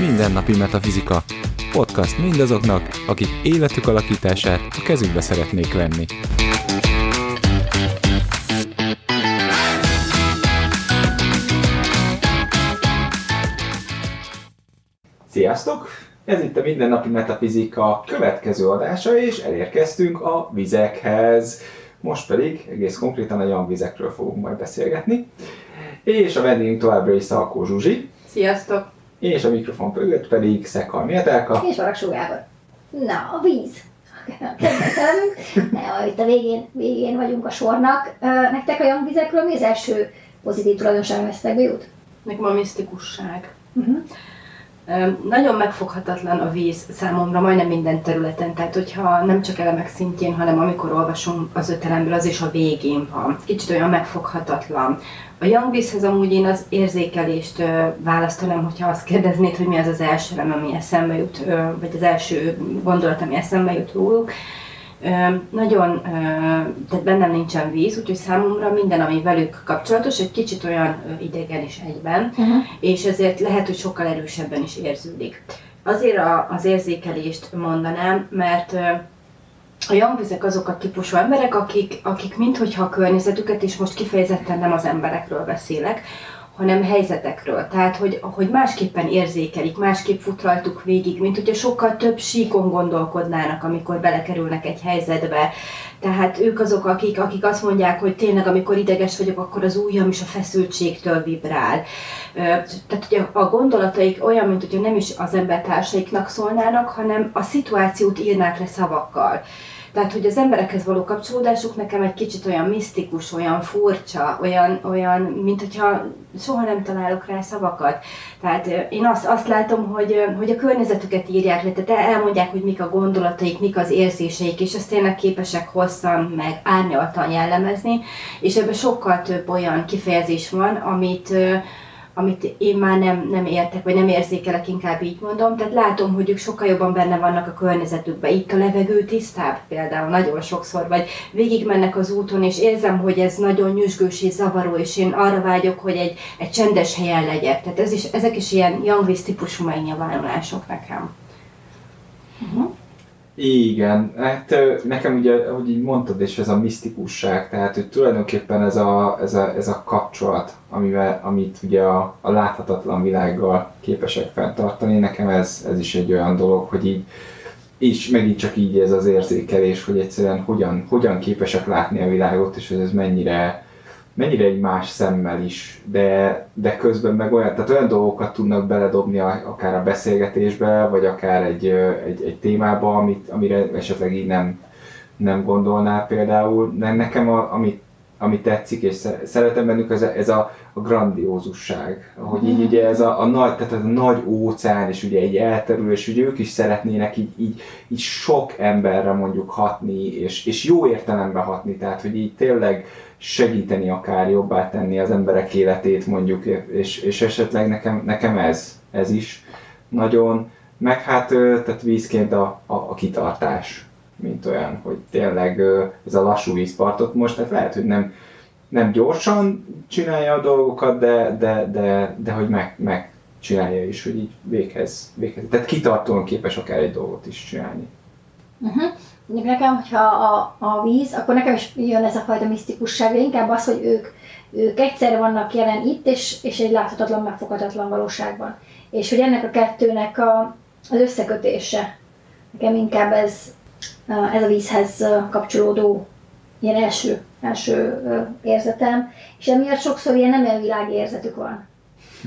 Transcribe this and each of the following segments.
Mindennapi Metafizika. Podcast mindazoknak, akik életük alakítását a kezükbe szeretnék venni. Sziasztok! Ez itt a Mindennapi Metafizika következő adása, és elérkeztünk a vizekhez. Most pedig egész konkrétan a jangvizekről fogunk majd beszélgetni. És a vendégünk továbbra is Szalkó Zsuzsi. Sziasztok! És a mikrofon mögött pedig Szekal Mértelka. És Varaksó Gábor. Na, a víz. Kedvetelünk. Itt a végén, végén vagyunk a sornak. Nektek a jangvizekről mi az első pozitív tulajdonság, ami eszekbe jut? Nekem a misztikusság. Uh-huh. Nagyon megfoghatatlan a víz számomra majdnem minden területen, tehát hogyha nem csak elemek szintjén, hanem amikor olvasom az ötelemből, az is a végén van. Kicsit olyan megfoghatatlan. A jangvízhez amúgy én az érzékelést választanám, hogyha azt kérdeznéd, hogy mi az az első elem, ami eszembe jut, vagy az első gondolat, ami eszembe jut róluk. Nagyon, tehát bennem nincsen víz, úgyhogy számomra minden, ami velük kapcsolatos, egy kicsit olyan idegen is egyben, uh-huh. és ezért lehet, hogy sokkal erősebben is érződik. Azért az érzékelést mondanám, mert a jangvizek azok a típusú emberek, akik, akik minthogyha a környezetüket, és most kifejezetten nem az emberekről beszélek, hanem helyzetekről. Tehát, hogy, hogy másképpen érzékelik, másképp fut rajtuk végig, mint hogyha sokkal több síkon gondolkodnának, amikor belekerülnek egy helyzetbe. Tehát ők azok, akik, akik azt mondják, hogy tényleg, amikor ideges vagyok, akkor az ujjam is a feszültségtől vibrál. Tehát, hogy a gondolataik olyan, mint hogyha nem is az embertársaiknak szólnának, hanem a szituációt írnák le szavakkal. Tehát, hogy az emberekhez való kapcsolódásuk nekem egy kicsit olyan misztikus, olyan furcsa, olyan, olyan mint hogyha soha nem találok rá szavakat. Tehát én azt, azt látom, hogy, hogy a környezetüket írják le, tehát elmondják, hogy mik a gondolataik, mik az érzéseik, és ezt tényleg képesek hosszan, meg árnyaltan jellemezni, és ebben sokkal több olyan kifejezés van, amit, amit én már nem, nem értek, vagy nem érzékelek, inkább így mondom. Tehát látom, hogy ők sokkal jobban benne vannak a környezetükben. Itt a levegő tisztább például nagyon sokszor, vagy végig mennek az úton, és érzem, hogy ez nagyon nyüzsgős és zavaró, és én arra vágyok, hogy egy, egy csendes helyen legyek. Tehát ez is, ezek is ilyen young típusú megnyilvánulások nekem. Uh-huh. Igen, hát nekem ugye, ahogy így mondtad, és ez a misztikusság, tehát hogy tulajdonképpen ez a, ez a, ez a kapcsolat, amivel, amit ugye a, a láthatatlan világgal képesek fenntartani, nekem ez, ez is egy olyan dolog, hogy így, és megint csak így ez az érzékelés, hogy egyszerűen hogyan, hogyan képesek látni a világot, és hogy ez mennyire, mennyire egy más szemmel is, de, de közben meg olyan, tehát olyan dolgokat tudnak beledobni akár a beszélgetésbe, vagy akár egy, egy, egy témába, amit, amire esetleg így nem, nem gondolnál például. De nekem, a, amit, ami tetszik, és szeretem bennük, ez a, ez a, a grandiózusság. Hogy így ugye ez a, a nagy, tehát a nagy óceán, és ugye egy elterül, és ugye ők is szeretnének így, így, így sok emberre mondjuk hatni, és, és jó értelemben hatni, tehát hogy így tényleg segíteni akár, jobbá tenni az emberek életét mondjuk, és, és esetleg nekem, nekem ez, ez is nagyon, meg hát tehát vízként a, a, a kitartás, mint olyan, hogy tényleg ez a lassú vízpartot most, tehát lehet, hogy nem, nem gyorsan csinálja a dolgokat, de, de, de, de hogy meg, meg csinálja is, hogy így véghez, véghez. Tehát kitartóan képes akár egy dolgot is csinálni. Uh-huh. Nekem, hogyha a, a víz, akkor nekem is jön ez a fajta misztikusság, de inkább az, hogy ők, ők egyszerre vannak jelen itt, és, és egy láthatatlan, megfoghatatlan valóságban. És hogy ennek a kettőnek a, az összekötése, nekem inkább ez, ez a vízhez kapcsolódó ilyen első, első érzetem, és emiatt sokszor ilyen nem olyan világérzetük van.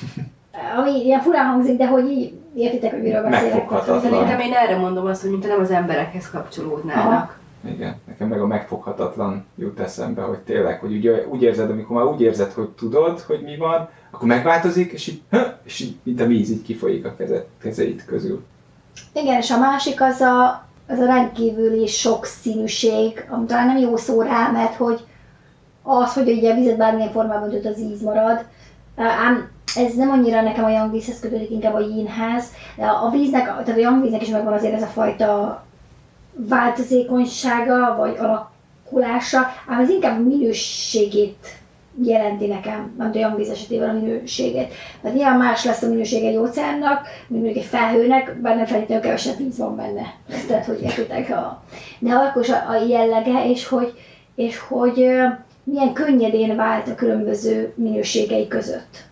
Ami ilyen furán hangzik, de hogy így értitek, hogy miről beszélek. Szerintem én erre mondom azt, hogy mintha nem az emberekhez kapcsolódnának. Aha. Igen, nekem meg a megfoghatatlan jut eszembe, hogy tényleg, hogy ugye, úgy érzed, amikor már úgy érzed, hogy tudod, hogy mi van, akkor megváltozik, és így, és így mint a víz így kifolyik a kezed, kezeid közül. Igen, és a másik az a, az a rendkívüli sokszínűség, ami talán nem jó szó rá, mert hogy az, hogy ugye a vizet bármilyen formában önt az íz marad, ám ez nem annyira nekem a young vízhez kötődik, inkább a yinhez. A víznek, tehát a young víznek is megvan azért ez a fajta változékonysága, vagy alak, alakulása, ám ez inkább minőségét jelenti nekem, nem olyan víz esetében a minőségét. Mert nyilván más lesz a minőség egy óceánnak, mint mondjuk egy felhőnek, bár nem feltétlenül kevesebb víz van benne. Tehát, hogy értitek a... De akkor a, a jellege, és hogy, és hogy milyen könnyedén vált a különböző minőségei között.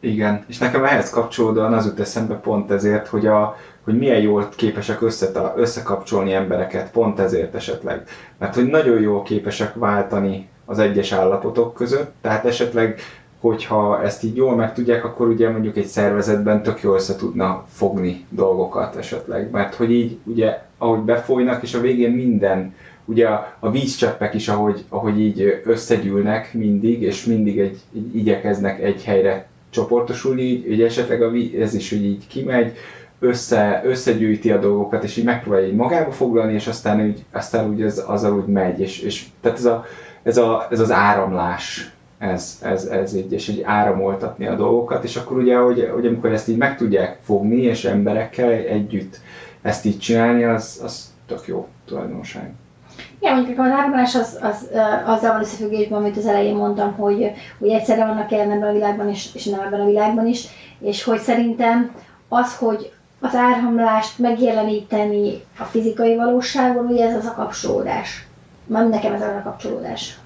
Igen, és nekem ehhez kapcsolódóan az jut eszembe pont ezért, hogy, a, hogy milyen jól képesek összeta, összekapcsolni embereket, pont ezért esetleg. Mert hogy nagyon jól képesek váltani az egyes állapotok között, tehát esetleg hogyha ezt így jól megtudják, akkor ugye mondjuk egy szervezetben tök jól össze tudna fogni dolgokat esetleg, mert hogy így ugye ahogy befolynak, és a végén minden, ugye a, a vízcseppek is, ahogy, ahogy így összegyűlnek mindig, és mindig egy, így igyekeznek egy helyre csoportosulni, így esetleg a víz, ez is hogy így kimegy, össze, összegyűjti a dolgokat, és így megpróbálja így magába foglalni, és aztán úgy, aztán úgy az, azzal úgy megy, és, és tehát ez, a, ez, a, ez az áramlás, ez, ez, ez így, és így áramoltatni a dolgokat, és akkor ugye, hogy, hogy amikor ezt így meg tudják fogni, és emberekkel együtt ezt így csinálni, az, az tök jó tulajdonság. Igen, mondjuk az áramlás az, az, azzal van összefüggésben, amit az elején mondtam, hogy, hogy egyszerre vannak jelen ebben a világban és, és nem ebben a világban is, és hogy szerintem az, hogy az áramlást megjeleníteni a fizikai valóságon, ugye ez az a kapcsolódás. Nem nekem ez a kapcsolódás.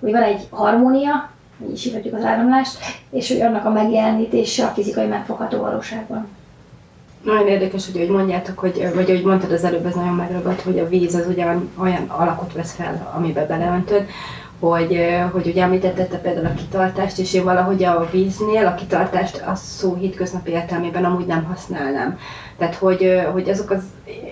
Hogy van egy harmónia, így is hívhatjuk az áramlást, és hogy annak a megjelenítése a fizikai megfogható valóságban. Nagyon érdekes, hogy hogy mondjátok, hogy, vagy ahogy mondtad az előbb, ez nagyon megragadt, hogy a víz az ugye olyan alakot vesz fel, amiben beleöntöd, hogy, hogy ugye említetted például a kitartást, és én valahogy a víznél a kitartást a szó hétköznapi értelmében amúgy nem használnám. Tehát, hogy, hogy azok az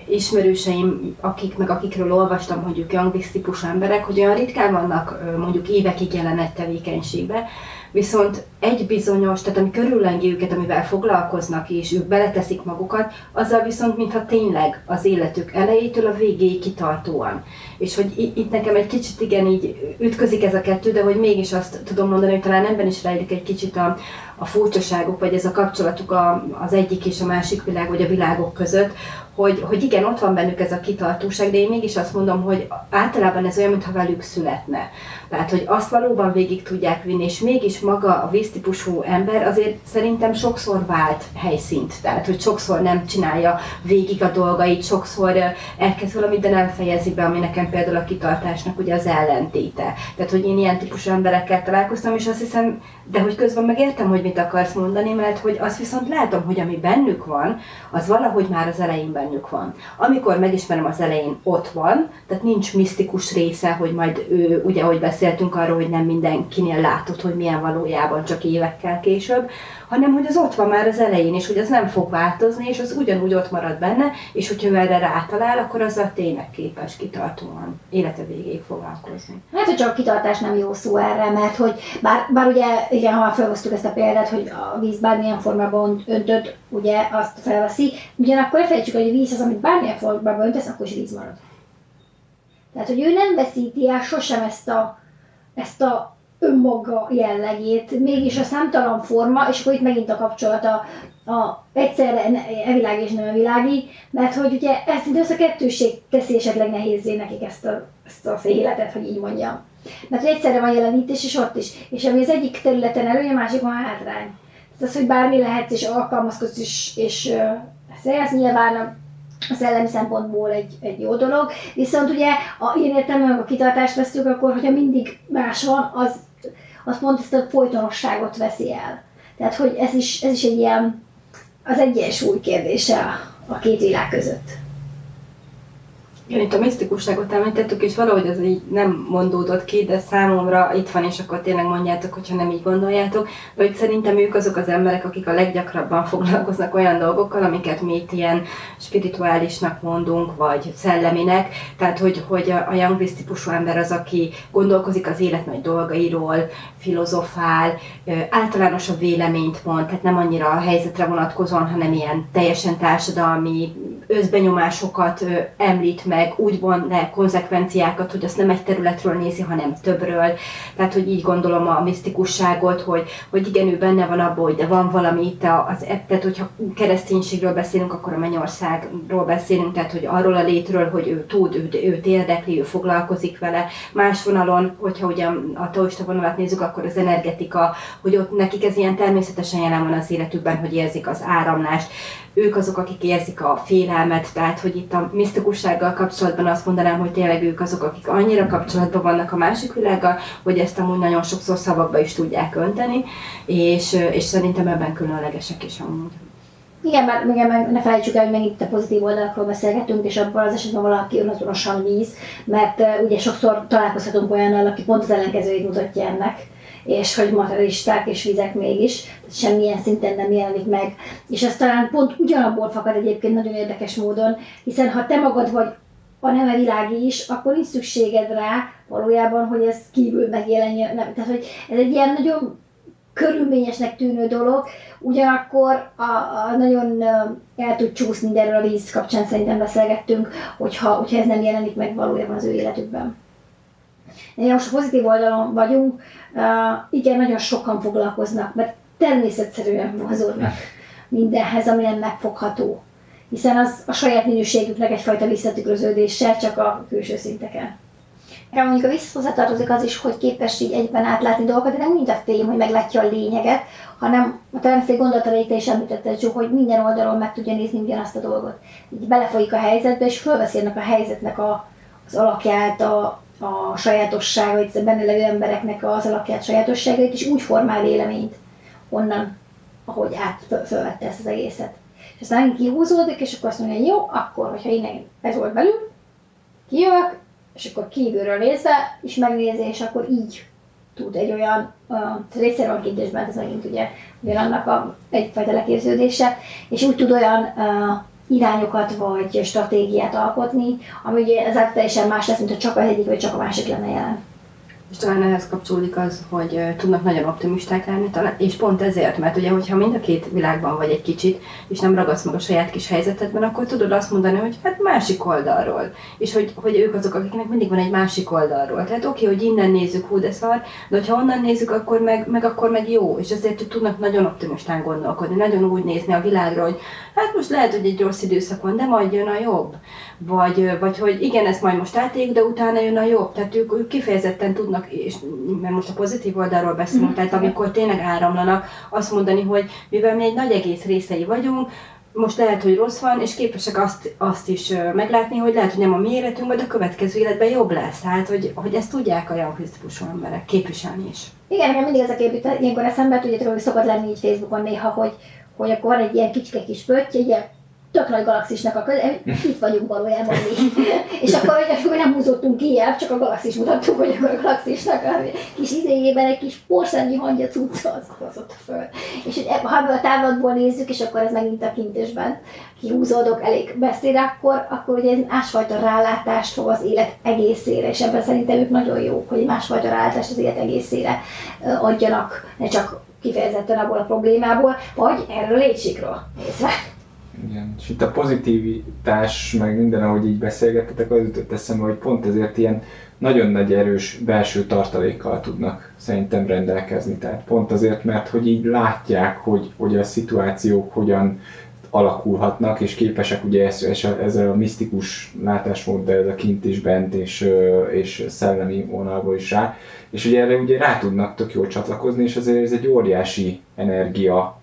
ismerőseim, akik, meg akikről olvastam, hogy ők young típusú emberek, hogy olyan ritkán vannak mondjuk évekig jelen egy tevékenységbe, viszont egy bizonyos, tehát ami körüllengi őket, amivel foglalkoznak, és ők beleteszik magukat, azzal viszont mintha tényleg az életük elejétől a végéig kitartóan. És hogy itt nekem egy kicsit igen így ütközik ez a kettő, de hogy mégis azt tudom mondani, hogy talán ebben is rejlik egy kicsit a, a furcsaságuk, vagy ez a kapcsolatuk a, az egyik és a másik világ, vagy a világok között, hogy, hogy igen, ott van bennük ez a kitartóság, de én mégis azt mondom, hogy általában ez olyan, mintha velük születne. Tehát, hogy azt valóban végig tudják vinni, és mégis maga a víztípusú ember azért szerintem sokszor vált helyszínt. Tehát, hogy sokszor nem csinálja végig a dolgait, sokszor elkezd valamit, de nem fejezi be, ami nekem például a kitartásnak ugye az ellentéte. Tehát, hogy én ilyen típusú emberekkel találkoztam, és azt hiszem, de hogy közben megértem, hogy mit akarsz mondani, mert hogy azt viszont látom, hogy ami bennük van, az valahogy már az elején bennük van. Amikor megismerem az elején, ott van, tehát nincs misztikus része, hogy majd ő, ugye, ahogy beszéltünk arról, hogy nem mindenkinél látod, hogy milyen valójában, csak évekkel később, hanem hogy az ott van már az elején, és hogy az nem fog változni, és az ugyanúgy ott marad benne, és hogyha ő erre rátalál, akkor az a tényleg képes kitartóan élete végéig foglalkozni. Hát, hogy csak kitartás nem jó szó erre, mert hogy bár, bár ugye, igen, ha felhoztuk ezt a példát, hogy a víz bármilyen formában öntött, ugye azt felveszi, ugyanakkor felejtsük, hogy a víz az, amit bármilyen formában öntesz, akkor is víz marad. Tehát, hogy ő nem veszíti el sosem ezt a, ezt a önmaga jellegét, mégis a számtalan forma, és akkor itt megint a kapcsolat a, a egyszerre evilági és nem evilági, mert hogy ugye ez ez a kettőség teszi esetleg nehézé nekik ezt, a, ezt az életet, hogy így mondjam. Mert hogy egyszerre van jelenítés, és ott is. És ami az egyik területen előnye, a másik van hátrány. Ez az, hogy bármi lehetsz, és alkalmazkodsz, és, és ez nyilván a szellemi szempontból egy, egy jó dolog, viszont ugye a, én értem, hogy a kitartást vesztük, akkor hogyha mindig más van, az az pont ezt a folytonosságot veszi el. Tehát, hogy ez is, ez is egy ilyen, az egyensúly kérdése a, két világ között. Igen, itt a misztikusságot említettük, és valahogy az így nem mondódott ki, de számomra itt van, és akkor tényleg mondjátok, hogyha nem így gondoljátok, hogy szerintem ők azok az emberek, akik a leggyakrabban foglalkoznak olyan dolgokkal, amiket mi itt ilyen spirituálisnak mondunk, vagy szelleminek, tehát hogy, hogy a young típusú ember az, aki gondolkozik az élet nagy dolgairól, filozofál, általánosabb véleményt mond, tehát nem annyira a helyzetre vonatkozóan, hanem ilyen teljesen társadalmi özbenyomásokat említ meg, meg úgy von le konzekvenciákat, hogy azt nem egy területről nézi, hanem többről. Tehát, hogy így gondolom a misztikusságot, hogy, hogy igen, ő benne van abban, hogy de van valami itt az, tehát hogyha kereszténységről beszélünk, akkor a mennyországról beszélünk, tehát hogy arról a létről, hogy ő tud, ő, őt érdekli, ő foglalkozik vele. Más vonalon, hogyha ugye a taoista vonalat nézzük, akkor az energetika, hogy ott nekik ez ilyen természetesen jelen van az életükben, hogy érzik az áramlást. Ők azok, akik érzik a félelmet, tehát hogy itt a misztikussággal kapcsolatban azt mondanám, hogy tényleg ők azok, akik annyira kapcsolatban vannak a másik világgal, hogy ezt amúgy nagyon sokszor szavakba is tudják önteni, és, és szerintem ebben különlegesek is amúgy. Igen, mert igen, meg ne felejtsük el, hogy megint a pozitív oldalakról beszélgetünk, és abban az esetben valaki önazonosan víz, mert uh, ugye sokszor találkozhatunk olyannal, aki pont az ellenkezőjét mutatja ennek, és hogy materialisták és vizek mégis, semmilyen szinten nem jelenik meg. És ez talán pont ugyanabból fakad egyébként nagyon érdekes módon, hiszen ha te magad vagy a neme világi is, akkor nincs szükséged rá valójában, hogy ez kívül megjelenjen. Tehát, hogy ez egy ilyen nagyon körülményesnek tűnő dolog, ugyanakkor a, a nagyon el tud csúszni, de erről a víz kapcsán szerintem beszélgettünk, hogyha, hogyha ez nem jelenik meg valójában az ő életükben. De most pozitív oldalon vagyunk, igen, nagyon sokan foglalkoznak, mert természetszerűen mozognak mindenhez, ami nem megfogható. Hiszen az a saját minőségüknek egyfajta visszatükröződése, csak a külső szinteken. Nekem mondjuk a visszahozzá tartozik az is, hogy képes így egyben átlátni dolgokat, de nem mint a fém, hogy meglátja a lényeget, hanem a természeti gondolatra te is említetted, Zsó, hogy minden oldalról meg tudja nézni ugyanazt a dolgot. Így belefolyik a helyzetbe, és fölveszi ennek a helyzetnek a, az alakját, a, a sajátosságait, benne levő embereknek az alakját, sajátosságait, és úgy formál véleményt onnan, ahogy át fölvette ezt az egészet. És aztán kihúzódik, és akkor azt mondja, jó, akkor, hogyha innen ez volt belül, kijövök, és akkor kívülről nézve is megnézi, és akkor így tud egy olyan, uh, részéről a kérdésben ez megint ugye annak a, egyfajta leképződése, és úgy tud olyan uh, irányokat vagy stratégiát alkotni, ami ugye ezáltal teljesen más lesz, mint hogy csak az egyik vagy csak a másik lenne jelen. És talán ehhez kapcsolódik az, hogy tudnak nagyon optimisták lenni, talán, és pont ezért, mert ugye, hogyha mind a két világban vagy egy kicsit, és nem ragadsz meg a saját kis helyzetedben, akkor tudod azt mondani, hogy hát másik oldalról. És hogy, hogy ők azok, akiknek mindig van egy másik oldalról. Tehát oké, okay, hogy innen nézzük, hú, de szar, de hogyha onnan nézzük, akkor meg, meg akkor meg jó. És ezért hogy tudnak nagyon optimistán gondolkodni, nagyon úgy nézni a világra, hogy hát most lehet, hogy egy rossz időszak van, de majd jön a jobb. Vagy, vagy hogy igen, ezt majd most átéljük, de utána jön a jobb. Tehát ők, ők kifejezetten tudnak, és mert most a pozitív oldalról beszélünk, tehát amikor tényleg áramlanak, azt mondani, hogy mivel mi egy nagy egész részei vagyunk, most lehet, hogy rossz van, és képesek azt, azt is meglátni, hogy lehet, hogy nem a mi életünk, de a következő életben jobb lesz. Tehát, hogy, hogy ezt tudják a jankisztikusú emberek képviselni is. Igen, nekem mindig ez a kép ilyenkor eszembe, tudjátok, hogy szokott lenni így Facebookon néha, hogy, hogy akkor van egy ilyen kicske kis pötty, egy ilyen tök nagy galaxisnak a köze, itt vagyunk valójában mi. és akkor, hogy akkor nem húzottunk el, csak a galaxis mutattuk, hogy akkor a galaxisnak a kis izéjében egy kis porszennyi hangja cucca az hozott föl. És hogy ha ebből a távlatból nézzük, és akkor ez megint a kintésben kihúzódok elég beszéd, akkor, akkor ugye másfajta rálátást fog az élet egészére, és ebben szerintem ők nagyon jók, hogy másfajta rálátást az élet egészére adjanak, ne csak kifejezetten abból a problémából, vagy erről létsikről nézve. Igen, és itt a pozitivitás, meg minden, ahogy így beszélgettetek, az jutott eszembe, hogy pont ezért ilyen nagyon nagy erős belső tartalékkal tudnak szerintem rendelkezni. Tehát pont azért, mert hogy így látják, hogy, hogy a szituációk alakulhatnak, és képesek ugye ezzel, ezzel a misztikus látásmóddal, ez a kint is bent, és, és szellemi vonalból is rá, és ugye erre ugye rá tudnak tök jól csatlakozni, és azért ez egy óriási energia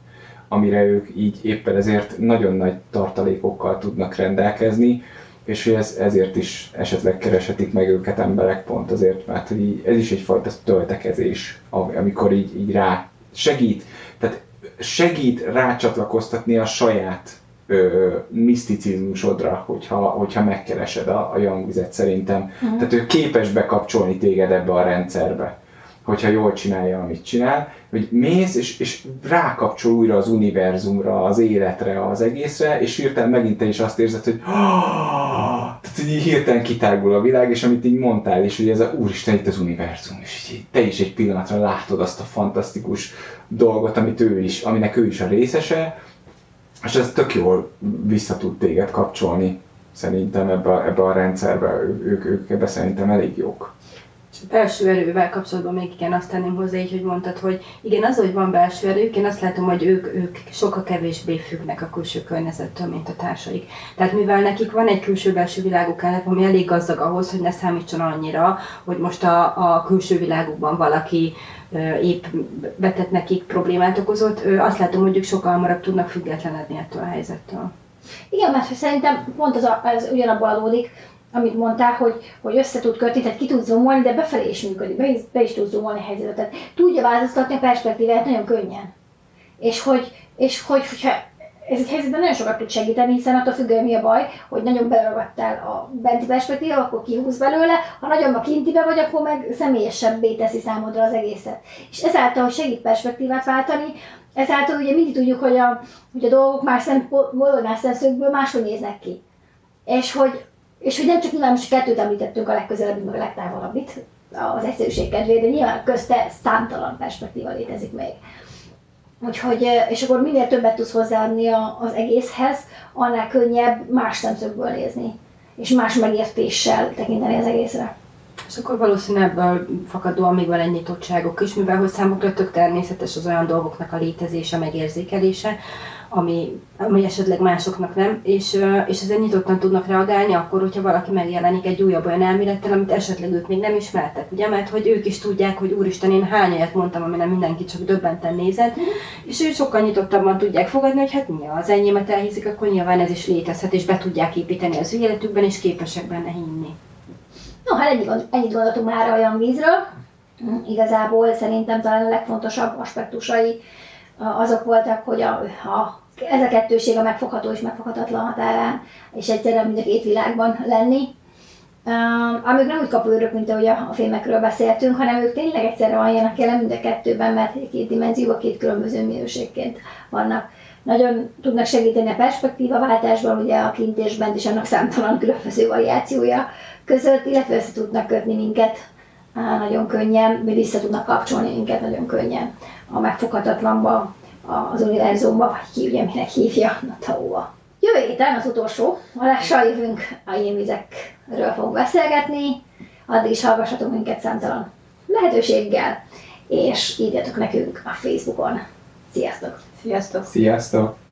amire ők így éppen ezért nagyon nagy tartalékokkal tudnak rendelkezni, és hogy ez, ezért is esetleg kereshetik meg őket emberek pont azért, mert hogy így, ez is egyfajta töltekezés, amikor így, így rá segít, tehát segít rácsatlakoztatni a saját ö, miszticizmusodra, hogyha, hogyha megkeresed a, a jangvizet szerintem. Uh-huh. Tehát ő képes bekapcsolni téged ebbe a rendszerbe hogyha jól csinálja, amit csinál, hogy mész, és, és rákapcsol újra az univerzumra, az életre, az egészre, és hirtelen megint te is azt érzed, hogy tehát, hogy hirtelen kitágul a világ, és amit így mondtál is, hogy ez a úristen itt az univerzum, és így, te is egy pillanatra látod azt a fantasztikus dolgot, amit ő is, aminek ő is a részese, és ez tök jól vissza tud téged kapcsolni szerintem ebbe, ebbe a rendszerbe, ők, ők ebbe szerintem elég jók. És a belső erővel kapcsolatban még igen azt tenném hozzá, így, hogy mondtad, hogy igen, az, hogy van belső erők, én azt látom, hogy ők, ők sokkal kevésbé függnek a külső környezettől, mint a társaik. Tehát mivel nekik van egy külső-belső világuk eleve, ami elég gazdag ahhoz, hogy ne számítson annyira, hogy most a, a külső világukban valaki épp betett nekik problémát okozott, azt látom, hogy ők sokkal hamarabb tudnak függetlenedni ettől a helyzettől. Igen, mert szerintem pont az, a, az ugyanabból adódik, amit mondtál, hogy, hogy össze tud kötni, tehát ki tud zoomolni, de befelé is működik, be is, be is tud zoomolni a helyzetet. Tehát tudja változtatni a perspektívát nagyon könnyen. És hogy, és hogy hogyha ez egy helyzetben nagyon sokat tud segíteni, hiszen attól függően mi a baj, hogy nagyon beleragadtál a benti perspektíva, akkor kihúz belőle, ha nagyon a kintibe vagy, akkor meg személyesebbé teszi számodra az egészet. És ezáltal, hogy segít perspektívát váltani, ezáltal ugye mindig tudjuk, hogy a, hogy a dolgok más szempontból, más szemszögből máshogy néznek ki. És hogy, és hogy nem csak nyilván most kettőt említettünk a legközelebbi, meg a legtávolabbit, az egyszerűség kedvéért, de nyilván közte számtalan perspektíva létezik még. Úgyhogy, és akkor minél többet tudsz hozzáadni az egészhez, annál könnyebb más szemszögből nézni, és más megértéssel tekinteni az egészre. És akkor valószínűleg ebből fakadóan még van egy nyitottságok is, mivel hogy számukra tök természetes az olyan dolgoknak a létezése, megérzékelése, ami, ami esetleg másoknak nem, és, és ezért nyitottan tudnak reagálni akkor, hogyha valaki megjelenik egy újabb olyan elmélettel, amit esetleg ők még nem ismertek, ugye, mert hogy ők is tudják, hogy úristen, én hány olyat mondtam, ami mindenki csak döbbenten nézett, és ő sokkal nyitottabban tudják fogadni, hogy hát mi az enyémet elhiszik, akkor nyilván ez is létezhet, és be tudják építeni az életükben, és képesek benne hinni. No, hát ennyi, gond- ennyit gondoltunk már olyan vízről. Igazából szerintem talán a legfontosabb aspektusai azok voltak, hogy a, a, ez a kettőség a megfogható és megfoghatatlan határán, és egyszerre mind a két világban lenni. Um, amíg nem úgy kapőrök, mint ahogy a, a filmekről beszéltünk, hanem ők tényleg egyszerre vannak jelen mind a kettőben, mert két dimenzióban két különböző minőségként vannak. Nagyon tudnak segíteni a perspektívaváltásban, ugye a kint és is annak számtalan különböző variációja között, illetve össze tudnak kötni minket nagyon könnyen, vagy vissza tudnak kapcsolni minket nagyon könnyen a megfoghatatlanba, az univerzumba, vagy ki ugye minek hívja, a Tauba. Jövő héten az utolsó adással jövünk a jémvizekről fogunk beszélgetni, addig is hallgassatok minket számtalan lehetőséggel, és írjatok nekünk a Facebookon. Sziasztok! Sziasztok! Sziasztok!